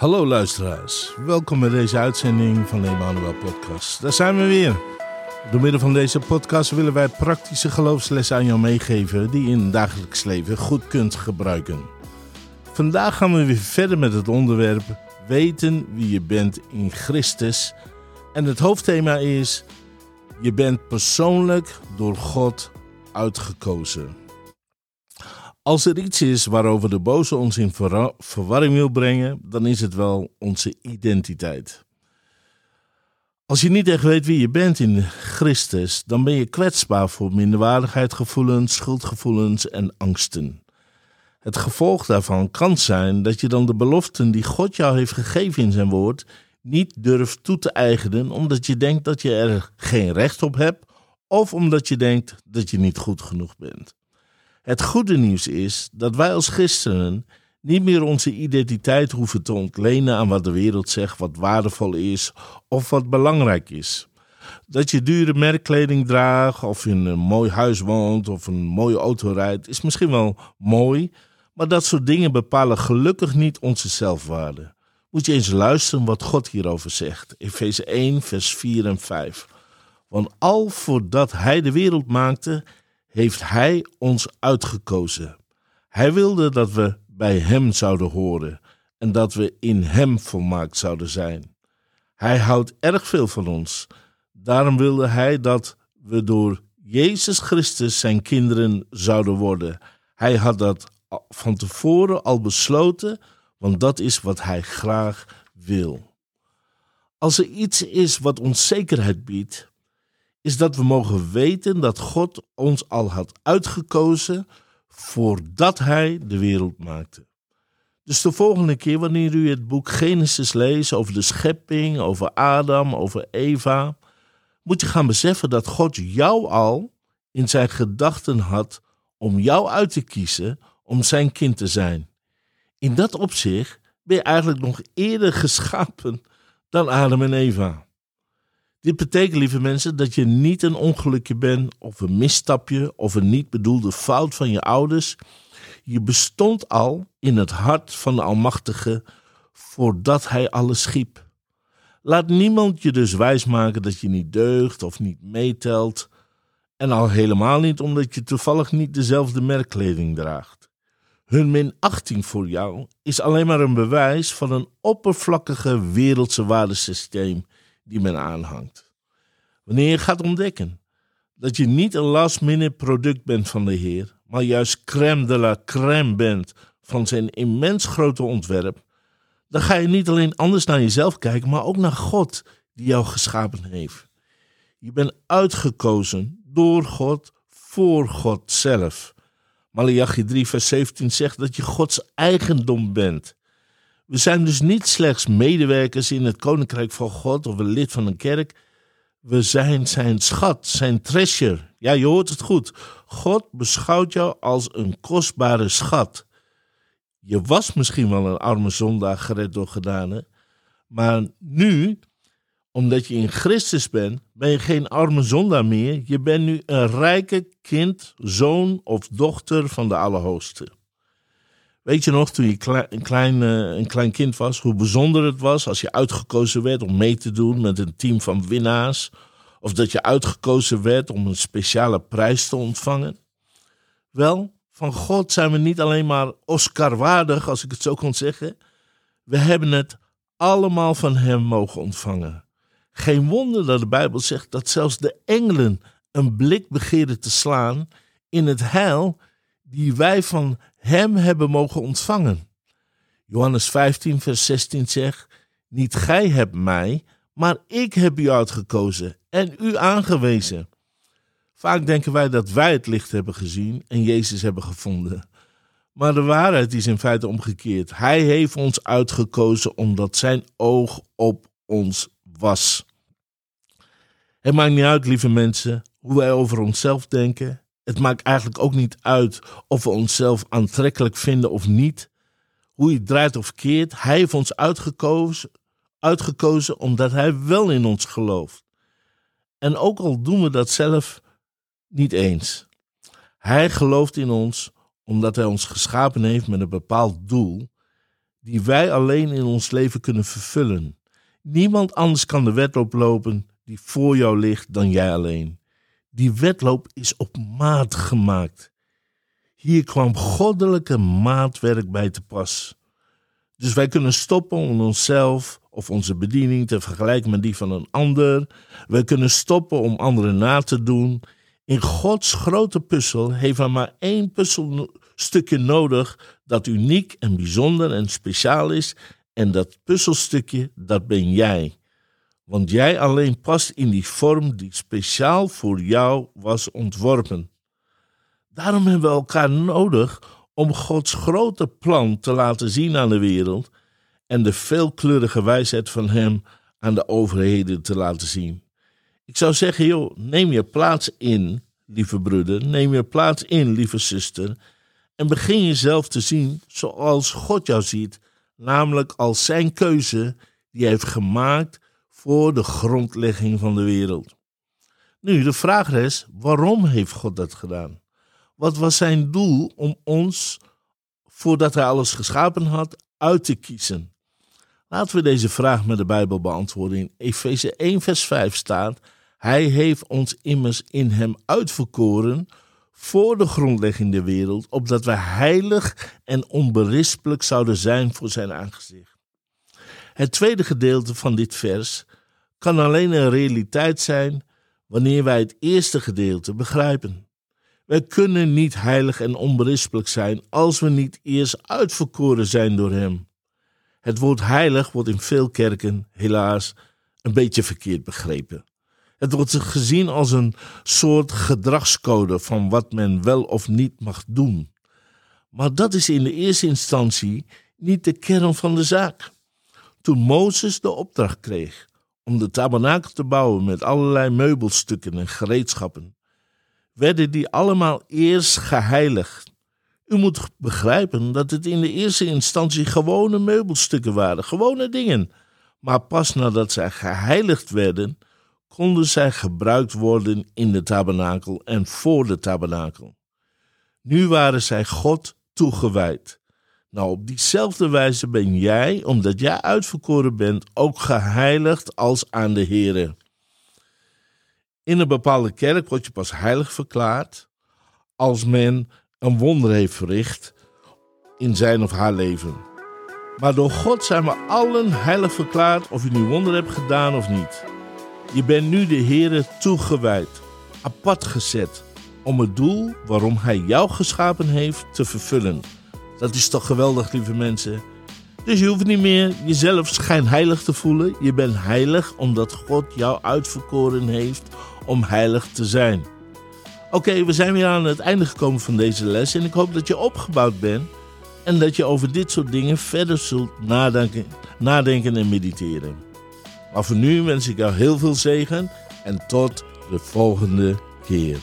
Hallo luisteraars, welkom bij deze uitzending van de Emmanuel Podcast. Daar zijn we weer. Door middel van deze podcast willen wij praktische geloofslessen aan jou meegeven die je in het dagelijks leven goed kunt gebruiken. Vandaag gaan we weer verder met het onderwerp weten wie je bent in Christus. En het hoofdthema is je bent persoonlijk door God uitgekozen. Als er iets is waarover de boze ons in verwarring wil brengen, dan is het wel onze identiteit. Als je niet echt weet wie je bent in Christus, dan ben je kwetsbaar voor minderwaardigheidsgevoelens, schuldgevoelens en angsten. Het gevolg daarvan kan zijn dat je dan de beloften die God jou heeft gegeven in zijn woord niet durft toe te eigenen omdat je denkt dat je er geen recht op hebt of omdat je denkt dat je niet goed genoeg bent. Het goede nieuws is dat wij als christenen niet meer onze identiteit hoeven te ontlenen aan wat de wereld zegt, wat waardevol is of wat belangrijk is. Dat je dure merkkleding draagt, of in een mooi huis woont of een mooie auto rijdt, is misschien wel mooi, maar dat soort dingen bepalen gelukkig niet onze zelfwaarde. Moet je eens luisteren wat God hierover zegt. Efeze 1, vers 4 en 5. Want al voordat Hij de wereld maakte, heeft Hij ons uitgekozen. Hij wilde dat we bij Hem zouden horen en dat we in Hem volmaakt zouden zijn. Hij houdt erg veel van ons. Daarom wilde Hij dat we door Jezus Christus zijn kinderen zouden worden. Hij had dat van tevoren al besloten, want dat is wat Hij graag wil. Als er iets is wat ons zekerheid biedt, is dat we mogen weten dat God ons al had uitgekozen voordat Hij de wereld maakte. Dus de volgende keer wanneer u het boek Genesis leest over de schepping, over Adam, over Eva, moet je gaan beseffen dat God jou al in zijn gedachten had om jou uit te kiezen om zijn kind te zijn. In dat opzicht ben je eigenlijk nog eerder geschapen dan Adam en Eva. Dit betekent, lieve mensen, dat je niet een ongelukje bent of een misstapje of een niet bedoelde fout van je ouders. Je bestond al in het hart van de Almachtige voordat Hij alles schiep. Laat niemand je dus wijsmaken dat je niet deugt of niet meetelt. En al helemaal niet omdat je toevallig niet dezelfde merkkleding draagt. Hun minachting voor jou is alleen maar een bewijs van een oppervlakkige wereldse waardesysteem die men aanhangt. Wanneer je gaat ontdekken dat je niet een last-minute product bent van de Heer, maar juist crème de la crème bent van zijn immens grote ontwerp, dan ga je niet alleen anders naar jezelf kijken, maar ook naar God die jou geschapen heeft. Je bent uitgekozen door God voor God zelf. Malachi 3, vers 17 zegt dat je Gods eigendom bent. We zijn dus niet slechts medewerkers in het koninkrijk van God of een lid van een kerk. We zijn zijn schat, zijn treasure. Ja, je hoort het goed. God beschouwt jou als een kostbare schat. Je was misschien wel een arme zondaar gered door gedaan, maar nu, omdat je in Christus bent, ben je geen arme zondaar meer. Je bent nu een rijke kind, zoon of dochter van de Allerhoogste. Weet je nog, toen je een, klein, eh, een klein kind was, hoe bijzonder het was als je uitgekozen werd om mee te doen met een team van winnaars? Of dat je uitgekozen werd om een speciale prijs te ontvangen? Wel, van God zijn we niet alleen maar Oscar-waardig, als ik het zo kon zeggen. We hebben het allemaal van Hem mogen ontvangen. Geen wonder dat de Bijbel zegt dat zelfs de engelen een blik begeerden te slaan in het heil die wij van hem hebben mogen ontvangen. Johannes 15, vers 16 zegt: Niet gij hebt mij, maar ik heb u uitgekozen en u aangewezen. Vaak denken wij dat wij het licht hebben gezien en Jezus hebben gevonden. Maar de waarheid is in feite omgekeerd. Hij heeft ons uitgekozen omdat zijn oog op ons was. Het maakt niet uit, lieve mensen, hoe wij over onszelf denken. Het maakt eigenlijk ook niet uit of we onszelf aantrekkelijk vinden of niet. Hoe je draait of keert, hij heeft ons uitgekozen, uitgekozen omdat hij wel in ons gelooft. En ook al doen we dat zelf niet eens. Hij gelooft in ons omdat hij ons geschapen heeft met een bepaald doel. die wij alleen in ons leven kunnen vervullen. Niemand anders kan de wedloop lopen die voor jou ligt dan jij alleen. Die wedloop is op maat gemaakt. Hier kwam goddelijke maatwerk bij te pas. Dus wij kunnen stoppen om onszelf of onze bediening te vergelijken met die van een ander. Wij kunnen stoppen om anderen na te doen. In Gods grote puzzel heeft hij maar één puzzelstukje nodig dat uniek en bijzonder en speciaal is. En dat puzzelstukje, dat ben jij. Want jij alleen past in die vorm die speciaal voor jou was ontworpen. Daarom hebben we elkaar nodig om Gods grote plan te laten zien aan de wereld en de veelkleurige wijsheid van Hem aan de overheden te laten zien. Ik zou zeggen, joh, neem je plaats in, lieve broeder, neem je plaats in, lieve zuster, en begin jezelf te zien zoals God jou ziet, namelijk als Zijn keuze die Hij heeft gemaakt voor de grondlegging van de wereld. Nu, de vraag is, waarom heeft God dat gedaan? Wat was zijn doel om ons, voordat hij alles geschapen had, uit te kiezen? Laten we deze vraag met de Bijbel beantwoorden. In Efeze 1, vers 5 staat: Hij heeft ons immers in hem uitverkoren voor de grondlegging der wereld, opdat wij heilig en onberispelijk zouden zijn voor zijn aangezicht. Het tweede gedeelte van dit vers kan alleen een realiteit zijn wanneer wij het eerste gedeelte begrijpen. Wij kunnen niet heilig en onberispelijk zijn als we niet eerst uitverkoren zijn door Hem. Het woord heilig wordt in veel kerken helaas een beetje verkeerd begrepen. Het wordt gezien als een soort gedragscode van wat men wel of niet mag doen. Maar dat is in de eerste instantie niet de kern van de zaak. Toen Mozes de opdracht kreeg om de tabernakel te bouwen met allerlei meubelstukken en gereedschappen, werden die allemaal eerst geheiligd. U moet begrijpen dat het in de eerste instantie gewone meubelstukken waren, gewone dingen. Maar pas nadat zij geheiligd werden, konden zij gebruikt worden in de tabernakel en voor de tabernakel. Nu waren zij God toegewijd. Nou, op diezelfde wijze ben jij, omdat jij uitverkoren bent, ook geheiligd als aan de Here. In een bepaalde kerk word je pas heilig verklaard als men een wonder heeft verricht in zijn of haar leven. Maar door God zijn we allen heilig verklaard of je nu wonder hebt gedaan of niet. Je bent nu de Here toegewijd, apart gezet, om het doel waarom Hij jou geschapen heeft te vervullen. Dat is toch geweldig, lieve mensen. Dus je hoeft niet meer jezelf schijnheilig te voelen. Je bent heilig omdat God jou uitverkoren heeft om heilig te zijn. Oké, we zijn weer aan het einde gekomen van deze les en ik hoop dat je opgebouwd bent en dat je over dit soort dingen verder zult nadenken, nadenken en mediteren. Maar voor nu wens ik jou heel veel zegen en tot de volgende keer.